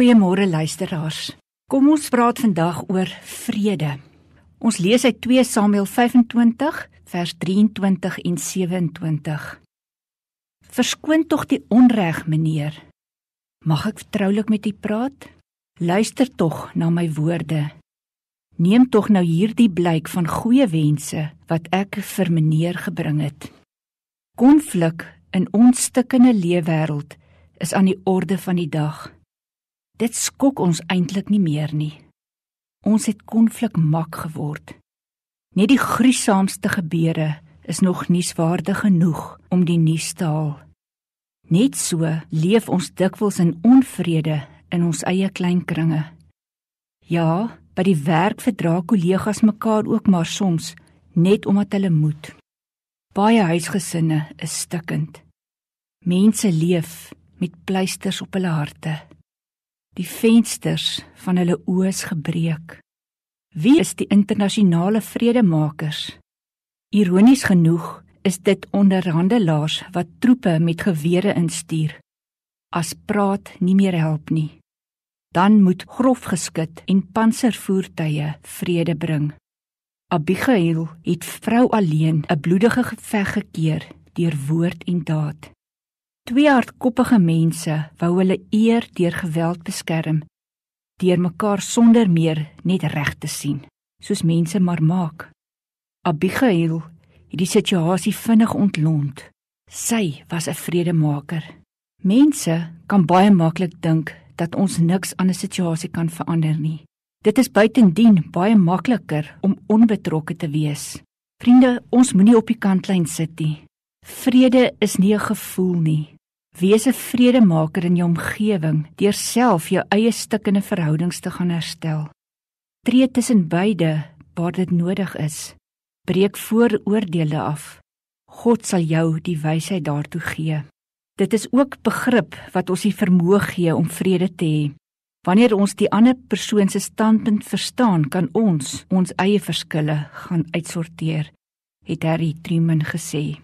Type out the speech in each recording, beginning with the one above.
Goeiemôre luisteraars. Kom ons praat vandag oor vrede. Ons lees uit 2 Samuel 25 vers 23 en 27. Verskoon tog die onreg, meneer. Mag ek vertroulik met u praat? Luister tog na my woorde. Neem tog nou hierdie blyk van goeie wense wat ek vir meneer gebring het. Konflik in ons stikkende leefwêreld is aan die orde van die dag. Dit skok ons eintlik nie meer nie. Ons het konflik mak geword. Net die gruisaamste gebeure is nog nuuswaardig genoeg om die nuus te haal. Net so leef ons dikwels in onvrede in ons eie klein kringe. Ja, by die werk verdra kollegas mekaar ook maar soms net omdat hulle moet. Baie huisgesinne is stikkend. Mense leef met pleisters op hulle harte. Die vensters van hulle oë is gebreek. Wie is die internasionale vredemakers? Ironies genoeg is dit onderhandelaars wat troepe met gewere instuur. As praat nie meer help nie. Dan moet grof geskit en panservoertuie vrede bring. Abigail het vrou alleen 'n bloedige geveg gekeer deur woord en daad. Twee hardkoppige mense wou hulle eer deur geweld beskerm, deur mekaar sonder meer net reg te sien, soos mense maar maak. Abigail het die situasie vinnig ontlont. Sy was 'n vredemaker. Mense kan baie maklik dink dat ons niks aan 'n situasie kan verander nie. Dit is buitendien baie makliker om onbetrokke te wees. Vriende, ons moenie op die kantlyn sit nie. Vrede is nie 'n gevoel nie. Wees 'n vredemaker in jou omgewing deur self jou eie stukkende verhoudings te gaan herstel. Tree tussen beide waar dit nodig is. Breek vooroordeele af. God sal jou die wysheid daartoe gee. Dit is ook begrip wat ons die vermoë gee om vrede te hê. Wanneer ons die ander persoon se standpunt verstaan, kan ons ons eie verskille gaan uitsorteer, het Harry Truman gesê.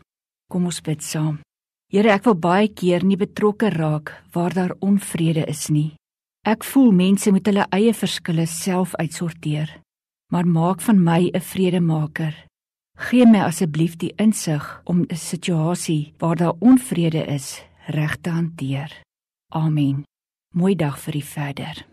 Kom ons bid saam. Here, ek wil baie keer nie betrokke raak waar daar onvrede is nie. Ek voel mense moet hulle eie verskille self uitsorteer. Maar maak van my 'n vredemaker. Gee my asseblief die insig om 'n situasie waar daar onvrede is reg te hanteer. Amen. Mooi dag vir u verder.